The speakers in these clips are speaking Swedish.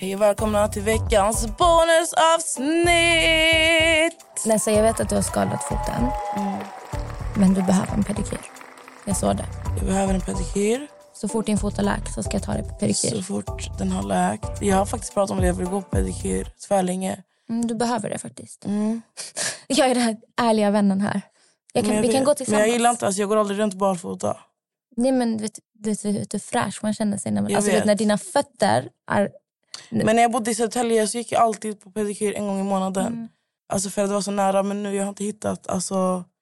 Hej och välkomna till veckans bonusavsnitt! Nessa, jag vet att du har skadat foten. Men du behöver en pedikyr. Jag såg det. Jag behöver en pedikyr Så fort din fot är läkt så ska jag ta dig på pedikyr. så fort den har läkt. Jag har faktiskt pratat om det, jag vill gå på pedikyr tvärlänge. Mm, du behöver det faktiskt. Mm. Jag är den här ärliga vännen här. Jag kan, vi kan vet- gå tillsammans. Men jag gillar inte, alltså, jag går aldrig runt barfota. Nej, men vet, vet, vet, hur fräsch man känner sig när, man, alltså, vet, vet. när dina fötter är... Men när jag bodde i Södertälje så gick jag alltid på pedikyr en gång i månaden. Mm. Alltså för att det var så nära. Men nu jag har inte hittat, alltså,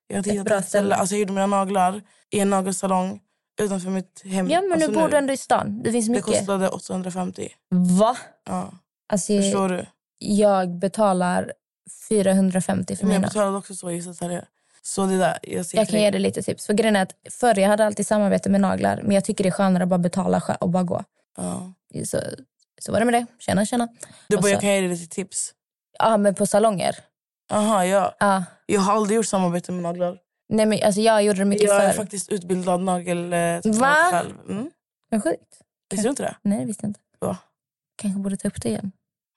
jag har inte Ett hittat bra ett ställe. Alltså, jag gjorde mina naglar i en nagelsalong utanför mitt hem. Ja, men alltså, nu bor du ändå i stan. Det finns Det mycket. kostade 850. Va? Ja. Alltså, Förstår du? jag betalar 450 för Men jag mina. betalade också så i Södertälje. Så det där, jag Jag kan ge dig lite tips. För grejen är att förr jag hade alltid samarbete med naglar. Men jag tycker det är skönare att bara betala och bara gå. Ja. Så, så var det med det. Tjena, tjena. Du bara, jag kan ge dig lite tips. Ja, men på salonger. Aha, ja. Ja. Jag har aldrig gjort samarbete med naglar. Nej, men alltså jag gjorde det mycket Jag är förr. faktiskt utbildad nagel eh, Va? själv. Mm. Vad sjukt. Visste du inte det? Nej, det visste inte. Va? Kanske borde ta upp det igen.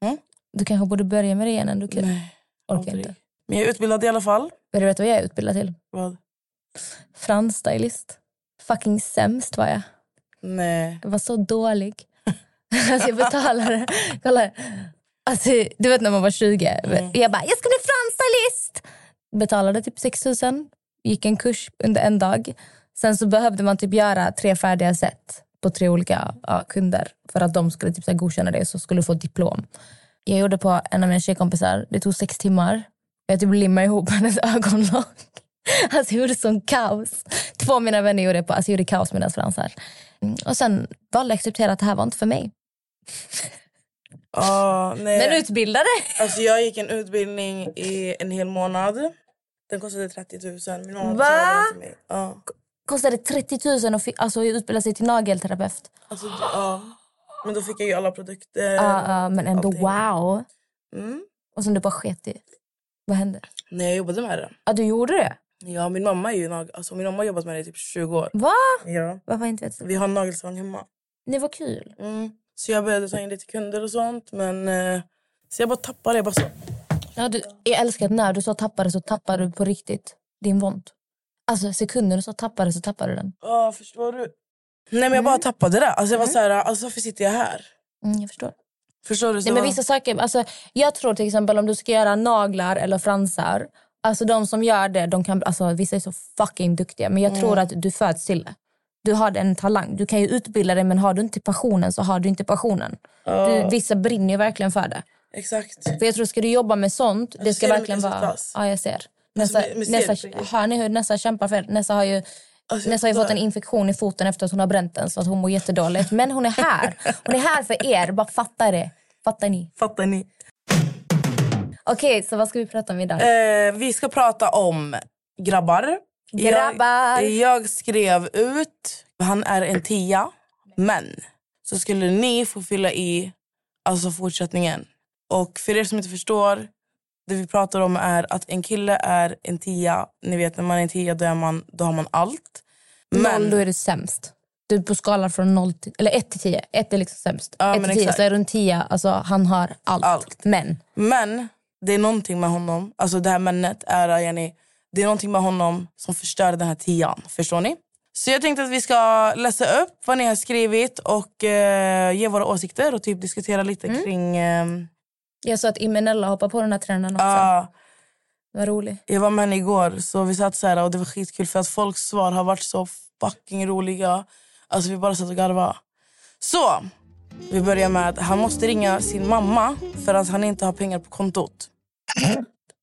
Mm? Du kanske borde börja med det igen. Du kan... Nej, Orkar aldrig. inte. Men jag är utbildad i alla fall. Vill du veta vad jag är utbildad till? Vad? Fransstylist. Fucking sämst var jag. Nej. Jag var så dålig. alltså jag betalade... Kolla. Alltså, du vet när man var 20. Mm. Jag bara, jag ska bli fransstylist! Betalade typ 6 000. Gick en kurs under en dag. Sen så behövde man typ göra tre färdiga set på tre olika ja, kunder för att de skulle typ så här godkänna det så skulle få diplom. Jag gjorde på en av mina tjejkompisar. Det tog sex timmar. Jag typ limmade ihop hennes ögonlock. Alltså jag gjorde sån kaos. Två av mina vänner gjorde, på, alltså gjorde kaos med deras fransar. Mm, Och sen valde jag att acceptera att det här var inte för mig. Ah, nej. Men utbildade! Alltså, jag gick en utbildning i en hel månad. Den kostade 30 000. Min mamma Va? till mig. Ja. Kostade 30 000 att alltså, utbilda sig till nagelterapeut. Alltså, ja. Men då fick jag ju alla produkter. Ja, men ändå allting. wow. Mm. Och som du bara sket i. Vad hände? Nej, jag jobbade med det. Ja, du gjorde det? Ja, min mamma är ju nag- alltså, min mamma har jobbat med det i typ 20 år. Va? Ja. Varför inte vet Vi har en nagelsalong hemma. Det var kul. Mm. Så jag började ta in lite kunder och sånt. Men eh, så jag bara tappade det. Bara så. Ja, du, jag älskar att när du så tappade så tappade du på riktigt din vont. Alltså sekunder du så tappade så tappade du den. Ja, förstår du? Nej, men jag bara tappade det. Alltså, jag var så här, alltså, varför sitter jag här? Mm, jag förstår. Förstår du? Så Nej, men vissa saker, alltså, jag tror till exempel om du ska göra naglar eller fransar. Alltså de som gör det, de kan, alltså, vissa är så fucking duktiga. Men jag tror att du föds till det. Du har en talang. Du kan ju utbilda dig men har du inte passionen så har du inte passionen. Du, vissa brinner ju verkligen för det. Exakt. För jag tror ska du jobba med sånt, det ska verkligen vara... Ja, jag ser. Nessa, ser Nessa, hör ni hur Nessa kämpar för? Nessa har ju, Alltså, jag Nessa har fått en infektion i foten efter att hon har bränt den så att hon mår jättedåligt. Men hon är här. Hon är här för er. Bara fatta det. Fattar ni? Fattar ni? Okej, så vad ska vi prata om idag? Eh, vi ska prata om grabbar. Grabbar. Jag, jag skrev ut, han är en tia, men så skulle ni få fylla i alltså fortsättningen. Och för er som inte förstår, det vi pratar om är att en kille är en tia. Ni vet när man är en tia då, är man, då har man allt. Noll, då är du sämst. Du är på skalan från noll till, eller ett till tio. Ett är liksom sämst. Ja, ett men till tio, exakt. så är en tia. Alltså, han har allt. Allt. Men. Men det är någonting med honom, alltså det här männet är Jenny, det är någonting med honom som förstör den här tian. Förstår ni? Så jag tänkte att vi ska läsa upp vad ni har skrivit och eh, ge våra åsikter och typ diskutera lite Mm. kring... ehm, Jag sa att Imenella hoppar på den här trenden också. ja, Vad roligt. Jag var med henne igår så vi satt så här och det var skitkul för att folks svar har varit så fucking roliga. Alltså vi bara satt och garvade. Så, vi börjar med att han måste ringa sin mamma för att han inte har pengar på kontot.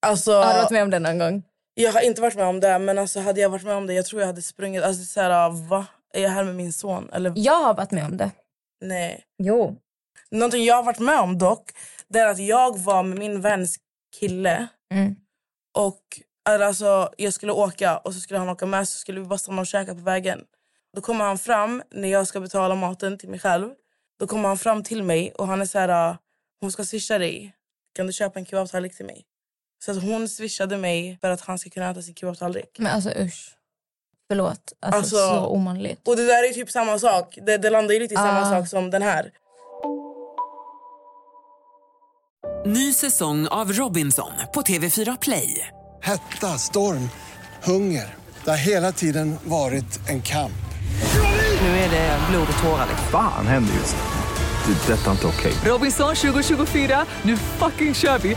Alltså, Har du varit med om det någon gång? Jag har inte varit med om det men alltså hade jag varit med om det jag tror jag hade sprungit. Alltså så här, va? Är jag här med min son? Eller Jag har varit med om det. nej. Jo. Någonting jag har varit med om dock, det är att jag var med min väns kille Mm. och alltså, jag skulle åka och så skulle han åka med så skulle vi bara stanna och käka på vägen. Då kommer han fram när jag ska betala maten till mig själv. Då kommer han fram till mig och han är så här, hon ska swisha dig. Kan du köpa en kebabtallrik till mig? Så att hon swishade mig för att han ska kunna äta sin kebabtallrik. Men alltså usch. Förlåt. Alltså, Alltså- så omanligt. Och det där är typ samma sak. Det, det landar ju lite i samma Ah. sak som den här. Ny säsong av Robinson på TV4 Play. Hetta, storm, hunger. Det har hela tiden varit en kamp. Nu är det blod och tårar. Fan händer just. Det. är Detta är inte okej. Robinson 2024, nu fucking kör vi!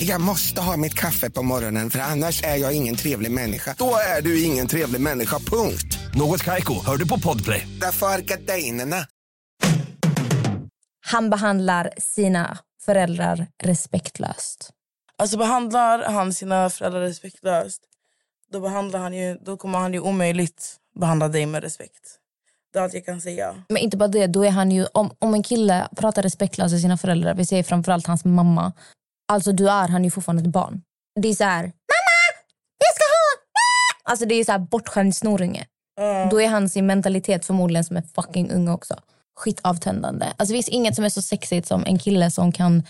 Jag måste ha mitt kaffe på morgonen för annars är jag ingen trevlig människa. Då är du ingen trevlig människa, punkt. Något Kaiko, hör du på Podplay. Därför är gardinerna. Han behandlar sina föräldrar respektlöst. Alltså behandlar han sina föräldrar respektlöst då, behandlar han ju, då kommer han ju omöjligt behandla dig med respekt. Det är allt jag kan säga. Men inte bara det, då är han ju, om, om en kille pratar respektlöst till sina föräldrar, vi säger framförallt hans mamma, alltså du är han ju fortfarande ett barn. Det är så här, mamma, jag ska ha, ah!" Alltså det är så här bortskämd snorunge. Då är han sin mentalitet förmodligen som en fucking unge också. Skitavtändande. Alltså det finns inget som är så sexigt som en kille som kan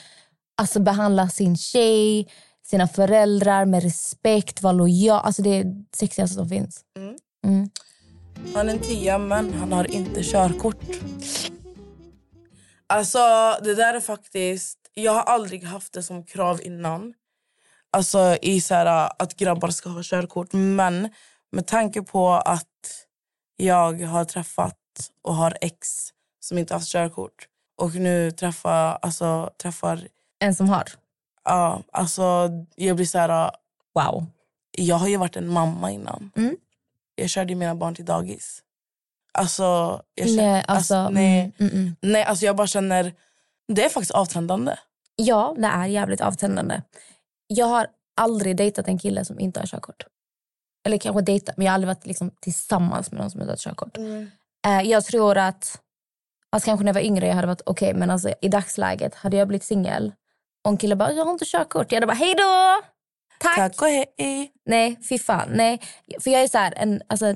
alltså, behandla sin tjej, sina föräldrar med respekt, vara lojal. Alltså det är det sexigaste som finns. Mm. Han är en tia men han har inte körkort. Alltså det där är faktiskt... Jag har aldrig haft det som krav innan. Alltså i så här, att grabbar ska ha körkort. Men med tanke på att jag har träffat och har ex som inte haft körkort och nu träffar, alltså, träffar En som har. ja, alltså jag blir så här... Wow. Jag har ju varit en mamma innan. Mm. Jag körde mina barn till dagis. Alltså, jag känner, Nej, alltså, nej, mm, mm, mm. nej, alltså jag bara känner... Det är faktiskt avtändande. Ja, det är jävligt avtändande. Jag har aldrig dejtat en kille som inte har körkort. Eller kanske dejtat, men jag har aldrig varit liksom tillsammans med någon som inte har körkort. Eh, jag tror att, alltså kanske när jag var yngre jag hade varit okej, men alltså i dagsläget hade jag blivit singel och en kille bara jag har inte körkort. Jag hade bara hej då! Tack! Tack och hej. Nej, fy fan. Nej. För jag är så här, en, alltså,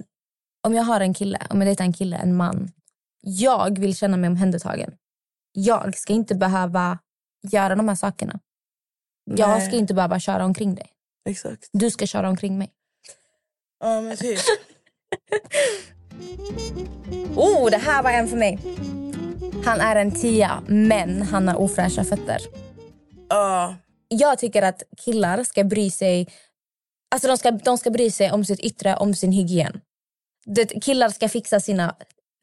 om jag har en kille, om jag dejtar en kille, en man. Jag vill känna mig omhändertagen. Jag ska inte behöva göra de här sakerna. Jag Nej. ska inte behöva köra omkring dig. Exakt. Du ska köra omkring mig. Ja, men typ. Oh, det här var en för mig. Han är en tia, men han har ofräscha fötter. Ja, Jag tycker att killar ska bry sig Alltså de ska, de ska bry sig om sitt yttre, om sin hygien. Det, killar ska fixa sina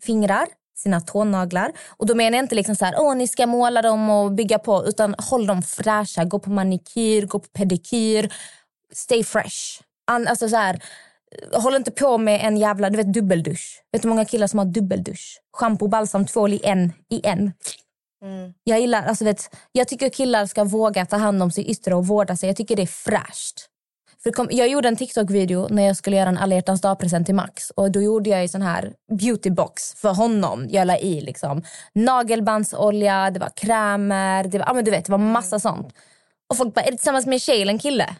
fingrar, sina tånaglar. Och då menar jag inte liksom så här, åh ni ska måla dem och bygga på. Utan håll dem fräscha, gå på manikyr, gå på pedikyr. Stay fresh. An, alltså så här, håll inte på med en jävla du vet, dubbeldusch. Vet du hur många killar som har dubbeldusch? Shampoo, balsam, tvål i en. I en. Jag, gillar, alltså vet, jag tycker killar ska våga ta hand om sitt yttre och vårda sig. Jag tycker det är fräscht. För det kom, jag gjorde en TikTok-video när jag skulle göra en alla hjärtans dag-present till Max. Och Då gjorde jag en sån här beautybox för honom. Jag la i liksom nagelbandsolja, det var krämer, det var, ja, men du vet, det var massa sånt. Och folk bara, är du tillsammans med en tjej eller en kille?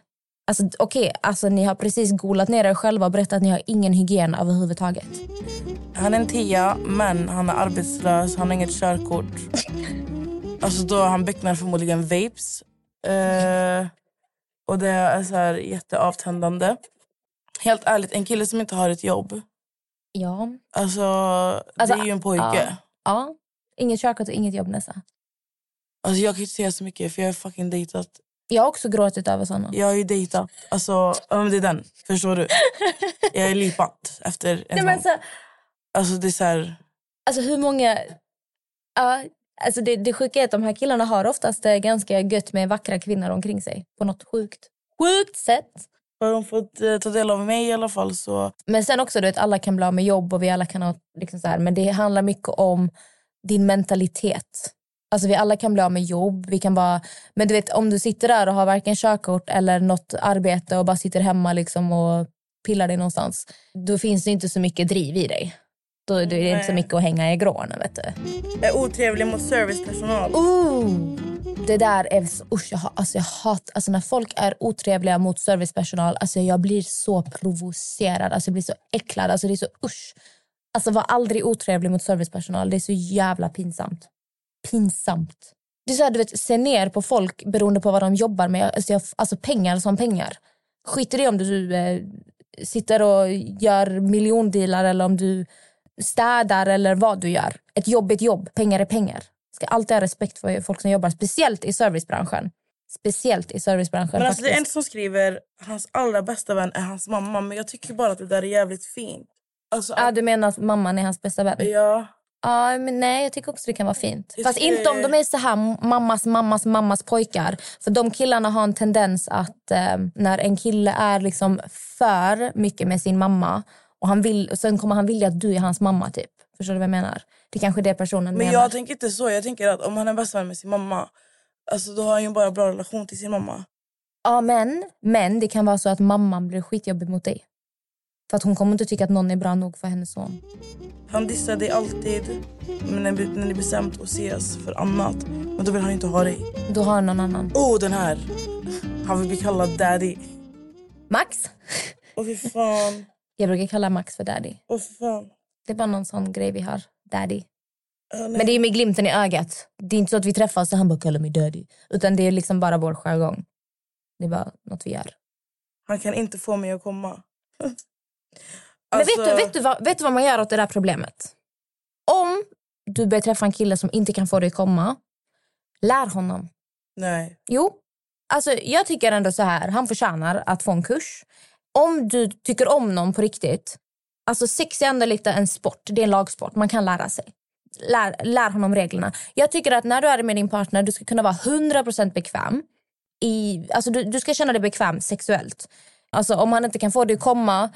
Alltså okej, alltså, ni har precis golat ner er själva och berättat att ni har ingen hygien överhuvudtaget. han är en tia, men han är arbetslös. Han har inget körkort. Alltså då han becknar förmodligen vapes. Eh, och det är så här jätteavtändande. Helt ärligt, en kille som inte har ett jobb Ja. Alltså, Alltså, det är ju en pojke. Ja. ja. Inget körkort och inget jobb nästan. Alltså, jag kan inte säga så mycket för jag har fucking dejtat. Jag har också gråtit över såna. Jag har ju dejtat. Alltså, det är den. Förstår du? jag är lipat efter en Nej, men sån. så, Alltså det är så här... alltså hur många... Ja, alltså det, det sjuka är att de här killarna har oftast ganska gött med vackra kvinnor omkring sig. På något sjukt, sjukt sätt. Har de fått eh, ta del av mig i alla fall så... Men sen också, du vet, alla kan bli av med jobb och vi alla kan ha liksom så här, men det handlar mycket om din mentalitet. Alltså vi alla kan bli av med jobb, vi kan bara, men du vet om du sitter där och har varken körkort eller något arbete och bara sitter hemma liksom och pillar dig någonstans, då finns det inte så mycket driv i dig. Då, är det inte så mycket att hänga i grånen vet du. Jag är otrevlig mot servicepersonal. Ooh, det där är så, usch, jag, har, alltså jag hat, alltså när folk är otrevliga mot servicepersonal, alltså jag blir så provocerad, alltså jag blir så äcklad, alltså det är så usch. Alltså var aldrig otrevlig mot servicepersonal, det är så jävla pinsamt. Pinsamt. Det är så här, du vet, se ner på folk beroende på vad de jobbar med, alltså, jag, alltså pengar som pengar. Skit i om du eh, sitter och gör miljondealar eller om du städar eller vad du gör. Ett jobb är ett jobb, pengar är pengar. Ska alltid ha respekt för folk som jobbar, speciellt i servicebranschen. Speciellt i servicebranschen Men alltså, det är en som skriver hans allra bästa vän är hans mamma. Men jag tycker bara att det där är jävligt fint. Alltså, Ja, du menar att mamman är hans bästa vän? Ja. Ja, men nej, jag tycker också det kan vara fint. Jag Fast tycker- inte om de är så här mammas, mammas, mammas pojkar. För de killarna har en tendens att eh, när en kille är liksom för mycket med sin mamma och han vill, och sen kommer han vilja att du är hans mamma typ. Förstår du vad jag menar? Det kanske är det personen Men menar. jag tänker inte så. Jag tänker att om han är bäst vän med sin mamma alltså, då har han ju bara bra relation till sin mamma. Ja, men, men det kan vara så att mamman blir skitjobbig mot dig. För att hon kommer inte tycka att någon är bra nog för hennes son. Han dissar dig alltid men när när ni bestämt att ses för annat. Men då vill han inte ha dig. Då har han någon annan. Oh, den här. Han vill bli kallad daddy. Max? Åh fy fan. Jag brukar kalla Max för daddy. Fy fan. Det är bara någon sån grej vi har. Daddy. Nej. Men det är med glimten i ögat. Det är inte så att vi träffas och han bara kallar mig daddy. Utan det är liksom bara vår jargong. Det är bara något vi gör. Han kan inte få mig att komma. Men Alltså, vet du, vet, du vad, vet du vad man gör åt det där problemet? Om du börjar träffa en kille som inte kan få dig att komma, lär honom. Nej. Jo, alltså jag tycker ändå så här, han förtjänar att få en kurs. Om du tycker om någon på riktigt, alltså sex är ändå lite en sport, det är en lagsport, man kan lära sig. Lär, lär honom reglerna. Jag tycker att när du är med din partner, du ska kunna vara 100% bekväm. I, alltså du, du ska känna dig bekväm sexuellt. Alltså om han inte kan få dig att komma,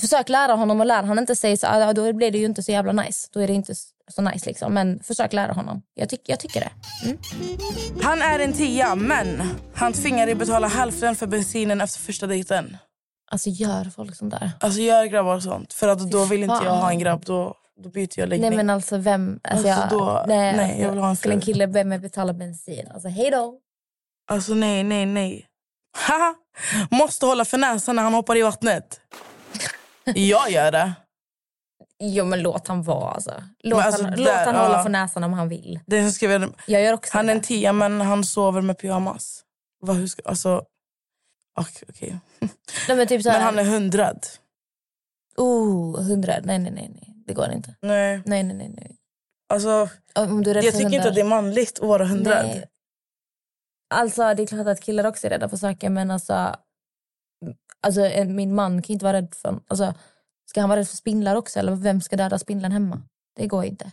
försök lära honom och lär han inte sig så ah, då blir det ju inte så jävla nice. Då är det inte så nice liksom. Men försök lära honom. Jag, tyck, jag tycker det. Mm. Han är en tia, men han tvingar dig betala hälften för bensinen efter första dejten. Alltså gör folk sånt där? Alltså gör grabbar sånt. För att då vill inte jag ha en grabb. Då, då byter jag läggning. Nej men alltså vem... Alltså, Alltså, jag, då- nej, nej, jag vill ha en Skulle en kille be mig betala bensin? Alltså hej då. Alltså nej, nej, nej. Haha. Måste hålla för näsan när han hoppar i vattnet. Jag gör det. Jo men låt han vara alltså. Låt alltså, han, där, låt han ja. hålla för näsan om han vill. Den som skrev, Jag gör också han är det. en tia men han sover med pyjamas. Vad, hur ska, alltså, okej. okej. Nej, men typ så här, Men han är hundrad. Oh, hundra. Nej, nej, nej, nej. Det går inte. Nej. Nej, nej, nej. nej. Alltså, Om du är rädd jag tycker inte att det är manligt att vara hundrad. Nej. Alltså det är klart att killar också är rädda för saker men alltså, alltså min man kan inte vara rädd för... Alltså, ska han vara rädd för spindlar också eller vem ska döda spindeln hemma? Det går inte.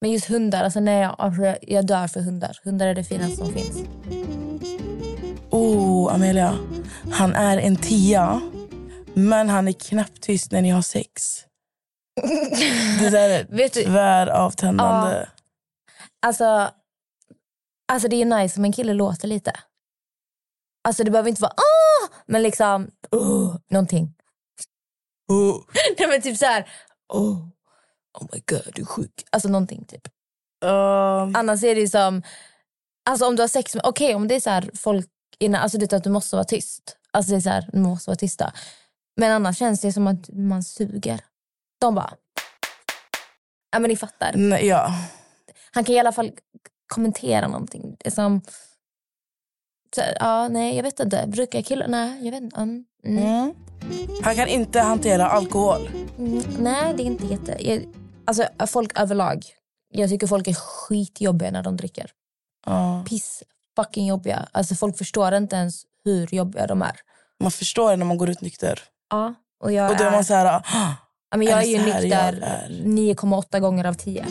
Men just hundar, alltså nej, jag, alltså, jag- jag dör för hundar. Hundar är det finaste som finns. Oh, Amelia. Han är en tia, men han är knäpptyst när ni har sex. Det där är tväravtändande. Alltså, alltså det är nice om en kille låter lite. Alltså det behöver inte vara ah, men liksom oh, någonting. Oh. Nej men typ så här oh, oh my god du är sjuk. Alltså någonting typ. Um, Annars är det som, alltså om du har sex med, okej om det är så här folk innan, alltså det är att du måste vara tyst. Alltså det är så här, du måste vara tysta. Men annars känns det som att man suger. De bara, ja men ni fattar. nej, ja. Han kan i alla fall kommentera någonting. Det är som, så, ja nej jag vet inte, brukar killar, nej jag vet inte. Mm. Mm. Mm. Han kan inte hantera alkohol. Mm, nej, det är inte jätte... Jag, alltså, folk överlag. Jag tycker folk är skitjobbiga när de dricker. Ja. Piss fucking jobbiga. Alltså, folk förstår inte ens hur jobbiga de är. Man förstår det när man går ut nykter. Ja, och jag Och då är man så här... "Ah." ja, men jag är är ju nykter är? 9,8 gånger av 10.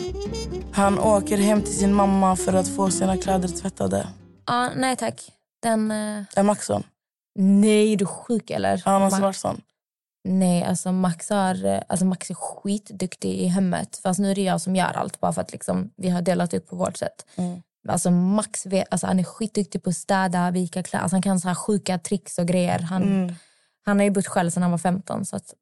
Han åker hem till sin mamma för att få sina kläder tvättade. Ja, nej tack. Den... eh, Är Max sån? nej, är du sjuk eller? Han har varit sån. Nej, alltså Max, har, eh, alltså Max är skitduktig i hemmet. Fast nu är det jag som gör allt bara för att liksom, vi har delat upp på vårt sätt. Mm. Alltså Max vet, alltså han är skitduktig på att städa, vika kläder. Alltså han kan så här sjuka tricks och grejer. Han, Mm. han har ju bott själv sedan han var 15. Så att,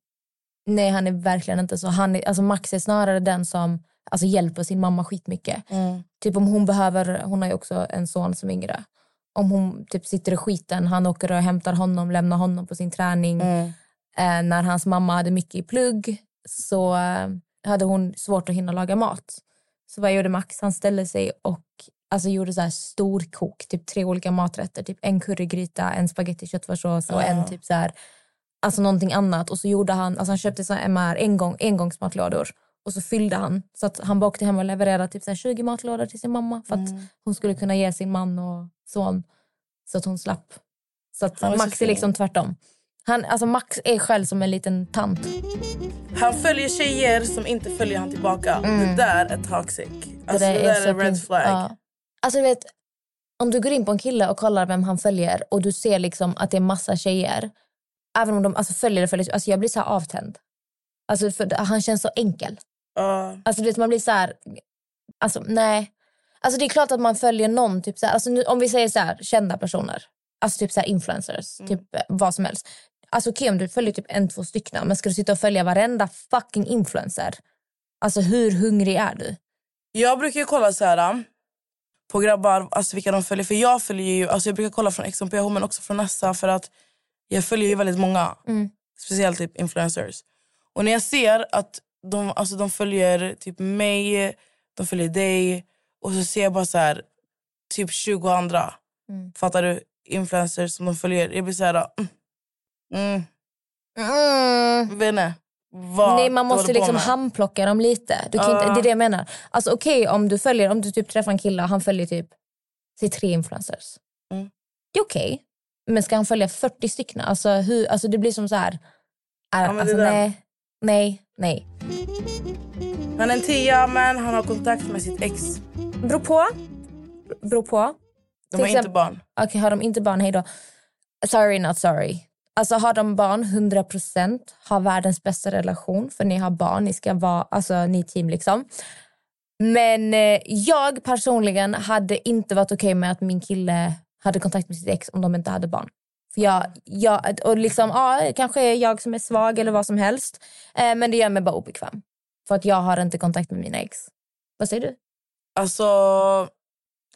nej, han är verkligen inte så. Han är, alltså Max är snarare den som alltså, hjälper sin mamma skitmycket. Mm. Typ om hon behöver, hon har ju också en son som är yngre. Om hon typ sitter i skiten, han åker och hämtar honom, lämnar honom på sin träning. Mm. Eh, när hans mamma hade mycket i plugg så eh, hade hon svårt att hinna laga mat. Så vad gjorde Max? Han ställde sig och alltså, gjorde så här storkok, typ tre olika maträtter. Typ en currygryta, en spagetti köttfärssås och en typ så här, alltså någonting annat. Och så gjorde han, alltså han köpte så här MR engång, engångsmatlådor. Och så fyllde han. Så att han bara åkte hem och levererade typ så här 20 matlådor till sin mamma. För att hon skulle kunna ge sin man och son. Så att hon slapp. Så att är så Max är fin. liksom tvärtom. Han, alltså Max är själv som en liten tant. Han följer tjejer som inte följer han tillbaka. Det där är toxic. Alltså, det, där där är, så red flag. Ja. Alltså du vet, om du går in på en kille och kollar vem han följer och du ser liksom att det är massa tjejer. Även om de alltså, följer det, följer, alltså jag blir så här avtänd. Alltså för han känns så enkel. Ja. Alltså du vet, man blir så här, alltså nej. Alltså det är klart att man följer någon, typ så här, alltså, nu, om vi säger så här, kända personer. Alltså typ så här influencers, typ eh, vad som helst. Alltså okej om du följer typ en, två stycken, men ska du sitta och följa varenda fucking influencer? Alltså hur hungrig är du? Jag brukar ju kolla så här på grabbar, alltså vilka de följer. För jag följer ju, alltså jag brukar kolla från XMPH men också från Nessa för att jag följer ju väldigt många. Mm. Speciellt typ influencers. Och när jag ser att de, alltså de följer typ mig, de följer dig och så ser jag bara så här typ 20 andra. Mm. Fattar du? Influencers som de följer. Jag blir så här... Mm, mm, Mm. Inte. Vad Nej, man måste liksom handplocka dem lite. Du kan inte, Ja. det är det jag menar. Alltså okej om du följer, om du typ träffar en kille och han följer typ säg tre influencers. Mm. Det är okej. Men ska han följa 40 stycken? Alltså, hur, alltså det blir som så här. Är, men det alltså, nej, nej, nej. Han är en tia men han har kontakt med sitt ex. Beror på. Beror på. De har inte barn. Okej, har de inte barn, hej då. Sorry, not sorry. Alltså har de barn, 100% har världens bästa relation för ni har barn, ni ska vara, alltså ni är team liksom. Men eh, jag personligen hade inte varit okej okay med att min kille hade kontakt med sitt ex om de inte hade barn. För jag, jag, och liksom, ja, kanske är jag som är svag eller vad som helst. Eh, men det gör mig bara obekväm. För att jag har inte kontakt med mina ex. Vad säger du? Alltså,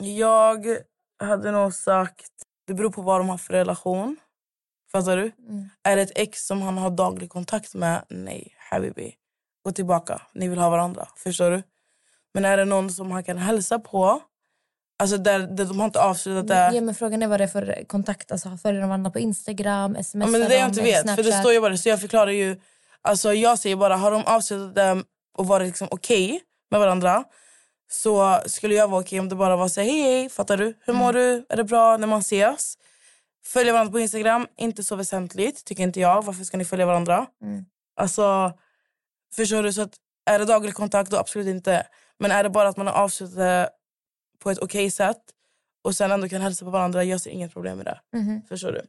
jag hade nog sagt... Det beror på vad de har för relation. Fattar du? Mm. Är det ett ex som han har daglig kontakt med? Nej, habibi. Gå tillbaka. Ni vill ha varandra. Förstår du? Men är det någon som han kan hälsa på? Alltså där, där de har inte avslutat det. Ja, men frågan är vad det är för kontakt. Alltså, följer de varandra på Instagram, sms Ja, men det är det jag inte vet. För det står ju bara Så jag förklarar ju. Alltså jag säger bara, har de avslutat det och varit liksom okej med varandra så skulle jag vara okej om det bara var så här, hej hej, fattar du? Hur mår du? Är det bra när man ses? Följa varandra på Instagram, inte så väsentligt tycker inte jag. Varför ska ni följa varandra? Mm. Alltså, förstår du? Så att, är det daglig kontakt då absolut inte. Men är det bara att man har avslutat det på ett okej sätt och sen ändå kan hälsa på varandra, jag ser inget problem med det. Mhm. Förstår du? Ett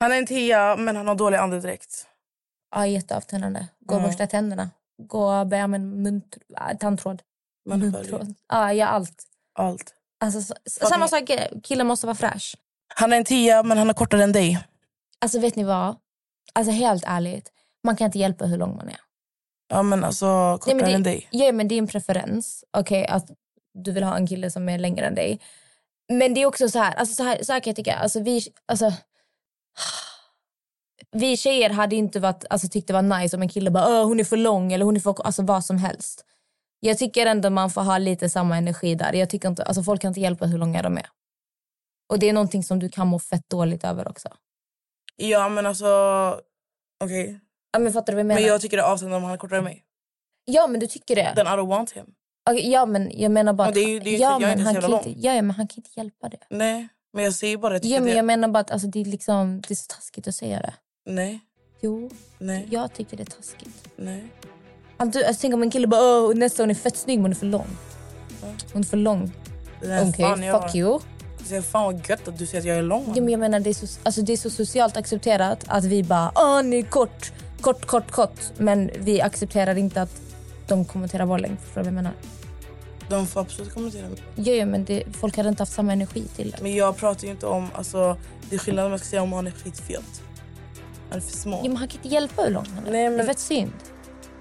Han är en tia, men han har dålig andedräkt. Ja, jätteavtändande. Gå och Ja. borsta tänderna. Gå och börja med en munt, äh, tandtråd. Munntråd. Ja, ja, allt. Allt. Alltså, så, samma sak, killen måste vara fräsch. Han är en tia men han är kortare än dig. Alltså vet ni vad? Alltså helt ärligt, man kan inte hjälpa hur lång man är. Ja men alltså kortare Nej, men det, än dig. Ja, men det är en preferens. Okej, att du vill ha en kille som är längre än dig. Men det är också så här, alltså så här, så här kan jag tycka. Alltså vi, alltså, vi tjejer hade inte varit, alltså, tyckt det var nice om en kille bara hon är för lång eller hon är för, alltså vad som helst. Jag tycker ändå man får ha lite samma energi där. Jag tycker inte, alltså folk kan inte hjälpa hur långa de är. Och det är någonting som du kan må fett dåligt över också. Ja men alltså okej. Ja, men fattar du vad jag menar? Men jag tycker det är avtändande om han är kortare än mig. Ja, men du tycker det. Then I don't want him. Okej, ja, men jag menar bara... Och det är ju- det är ju ja, att men inte han kan inte, ja, ja, men han kan inte hjälpa det. Nej men jag säger bara jag Ja, men det. jag menar bara att alltså, det, är liksom, det är så taskigt att säga det. Nej. Jo, Nej. jag tycker det är taskigt. Nej. Du, alltså, tänk om en kille bara nästa hon är fett snygg men hon är för lång. Hon är för lång. Okej, jag- fuck you. Jag säger, fan vad gött att du säger att jag är lång. Ja, men jag menar, det, är så, alltså, det är så socialt accepterat att vi bara Åh, ni är kort, kort, kort, kort. Men vi accepterar inte att de kommenterar vår längd. Förstår du vad jag menar? De får absolut kommentera mig. Ja, ja, men det, folk hade inte haft samma energi till det. Men jag pratar ju inte om, alltså det är skillnad om jag ska säga om han är skitfet. Han är för små. Ja, men han kan inte hjälpa hur lång han är. Nej, Det är men- fett synd.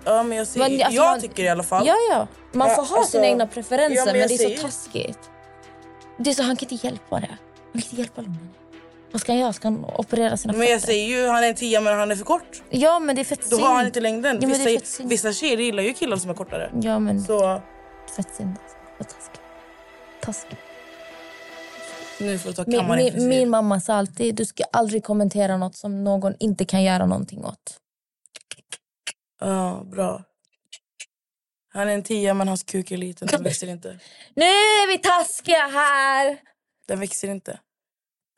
Ja men jag säger, Men, alltså, jag man- tycker i alla fall. Ja, ja. Man får ha alltså- sina egna preferenser, Ja, men men, det är säger- så taskigt. Det är så, han kan inte hjälpa det. Han kan inte hjälpa lången. Vad ska han göra? Ska han operera sina Men jag fötter? säger ju han är en tia men han är för kort. Ja, men det är fett Då synd. har han inte längden. Ja, men vissa, vissa tjejer gillar ju killar som är kortare. Ja, men Så fett synd. Alltså. Vad taskigt. Taskigt. nu får du ta Min, kammaren min, min mamma sa alltid du ska aldrig kommentera något som någon inte kan göra någonting åt. Ja, bra. Han är en tia men hans kuk är liten. Den växer inte. Nu är vi taskiga här! Den växer inte.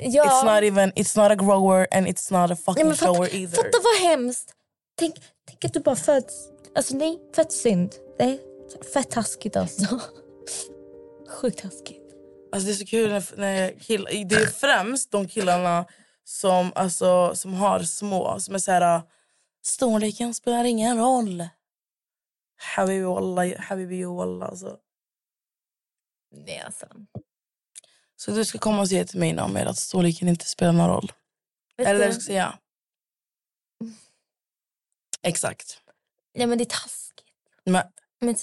Ja. It's not even, it's not a grower and it's not a fucking Nej, fatta, shower either. fatta vad hemskt. Tänk, tänk att du bara föds... Alltså nej, fett synd. Nej, fett taskigt alltså. Sjukt taskigt. Alltså det är så kul när, när killar, det är främst de killarna som, alltså, som har små, som är så här storleken spelar ingen roll. Habibi wallah, habibi wallah alltså. Nej alltså. Så du ska komma och säga till mig Namer att storleken inte spelar någon roll. Vet Eller du? ska säga. Exakt. Nej men det är taskigt. Men, Men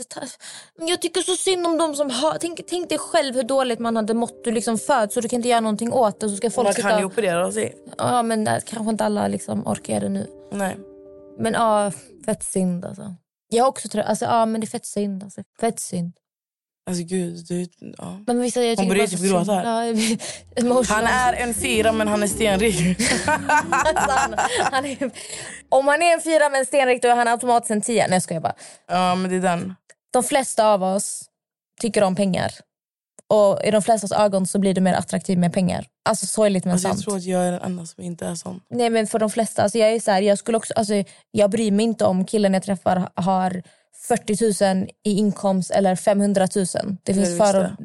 men jag tycker så synd om de som har... Tänk, tänk dig själv hur dåligt man hade mått. Du liksom föds så du kan inte göra någonting åt det. Så ska folk man sitta... kan ju operera sig. Ja men äh, kanske inte alla liksom orkar göra det nu. Nej. Men ja, fett synd alltså. Jag också trött. Alltså, ja men det är fett synd alltså. Fett synd. Alltså gud, du, ja. Men vissa, jag Hon börjar typ gråta här. Ja. Han är en fyra men han är stenrik. Alltså, han, han är, om han är en fyra med en stenrik då är han automatiskt en tia. Nej jag skojar bara. ja men det är den. De flesta av oss tycker om pengar. Och i de flestas ögon så blir du mer attraktiv med pengar. Alltså sorgligt men Alltså, jag sant. tror att jag är den enda som inte är sån. Nej men för de flesta, alltså jag är så här, jag skulle också, alltså jag bryr mig inte om killen jag träffar har 40 000 i inkomst eller 500 000. Det finns för det.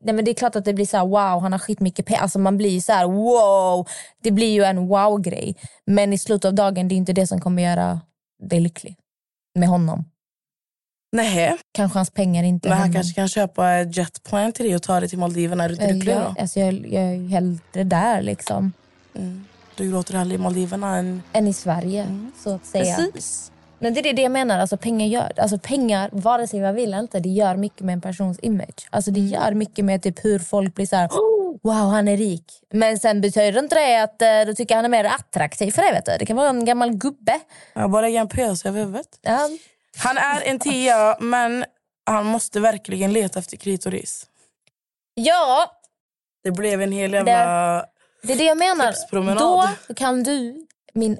Nej men det är klart att det blir så här wow, han har skitmycket pengar. Alltså man blir så här wow. Det blir ju en wow-grej. Men i slutet av dagen, det är inte det som kommer göra dig lycklig. Med honom. Nej, Kanske hans pengar inte men han kanske kan köpa ett jetplan till dig och ta dig till Maldiverna. Är du inte lycklig jag, då? alltså jag, jag är hellre där liksom. Mm. Du gråter hellre i Maldiverna än... Än i Sverige, så att säga. Precis. Men det är det jag menar. Alltså pengar gör alltså pengar, vare sig man vill eller inte, det gör mycket med en persons image. Alltså det gör mycket med typ hur folk blir så här, "Oh, wow han är rik. Men sen betyder inte det att eh, du tycker han är mer attraktiv för det. Vet du. Det kan vara en gammal gubbe. Jag bara lägger en pös över huvudet. Ja. Han är en tia, men han måste verkligen leta efter klitoris. ja, Det blev en hel jävla... det är det jag menar. Då kan du, min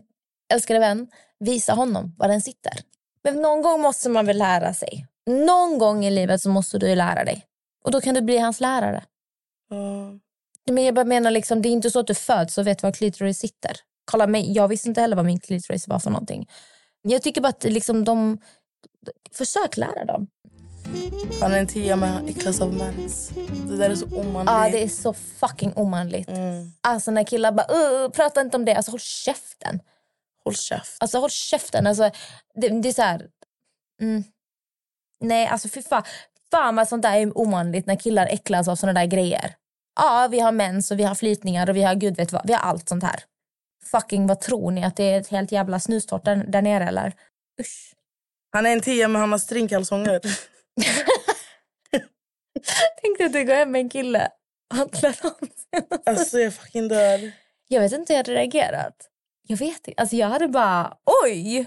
älskade vän, visa honom var den sitter. Men någon gång måste man väl lära sig. Någon gång i livet så måste du lära dig. Och då kan du bli hans lärare. Ja. Men jag bara menar liksom, det är inte så att du föds och vet var klitoris sitter. Kolla mig, jag visste inte heller vad min klitoris var för någonting. Jag tycker bara att liksom de... Försök lära dem. Han är en tia med äcklas av mens. Det där är så omanligt. Ja, det är så fucking omanligt. Mm. Alltså när killar bara, prata inte om det. Alltså håll käften. Håll käft. Alltså håll käften. Alltså, det, det är så här... Mm. Nej, alltså fy fan. fan vad sånt där är omanligt när killar äcklas av såna där grejer. Ja, vi har mens och vi har flytningar och vi har gud vet vad. Vi har allt sånt här. Fucking vad tror ni? Att det är ett helt jävla snustort där, där nere eller? Usch. Han är en tia men han har stringkalsonger. Tänkte att du går hem med en kille. Han klär om sig. Alltså jag fucking dör. Jag vet inte hur jag hade reagerat. Jag vet inte. Alltså jag hade bara oj,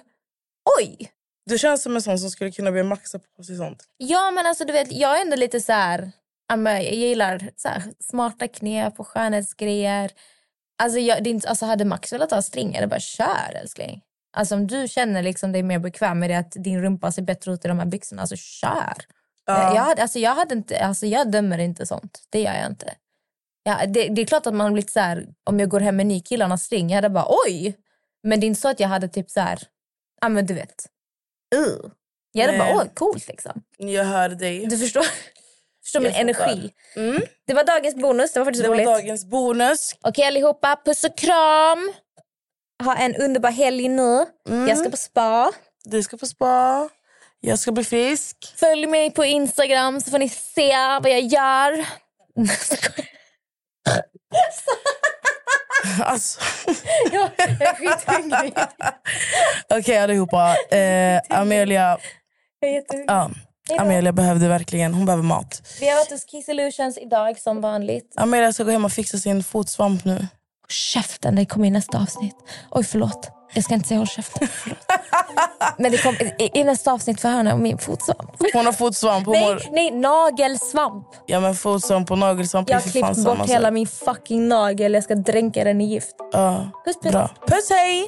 oj. Du känns som en sån som skulle kunna bli maxad på sig sånt. Ja men alltså du vet jag är ändå lite så här. Jag gillar så här, smarta knep och skönhetsgrejer. Alltså, jag, det inte, alltså hade Max velat ha string, det bara kör älskling. Alltså om du känner liksom dig mer bekväm med det att din rumpa ser bättre ut i de här byxorna, alltså kör. Ja. Jag, hade, alltså, jag, hade inte, alltså, jag dömer inte sånt. Det gör jag inte. Ja, det, det är klart att man blir så här, om jag går hem med ny har string, jag hade bara oj. Men det är inte så att jag hade typ så här, ja men du vet. Uh. Jag hade Nej. bara åh coolt liksom. Jag hör dig. Du förstår, förstår min energi. Mm. Det var dagens bonus, det var faktiskt Det var roligt. dagens bonus. Okej allihopa, puss och kram. Ha en underbar helg nu. Mm. Jag ska på spa. Du ska på spa. Jag ska bli frisk. Följ mig på Instagram så får ni se vad jag gör. Alltså. jag, är skithungrig. Okej allihopa. Eh, Amelia, Jag är jättehungrig. ja. Amelia behövde verkligen, hon behöver mat. Vi har varit hos Key Solutions idag som vanligt. Amelia ska gå hem och fixa sin fotsvamp nu. Käften, det kommer i nästa avsnitt. Oj, förlåt. Jag ska inte säga håll käften. Förlåt. Men det kom, i, i nästa avsnitt får jag höra om min fotsvamp. Hon har fotsvamp. Hon Nej, mår, nej, nagelsvamp. ja, men fotsvamp och nagelsvamp Jag har klippt bort sak. hela min fucking nagel. Jag ska dränka den i gift. Ja, Puss, puss. bra. Puss hej!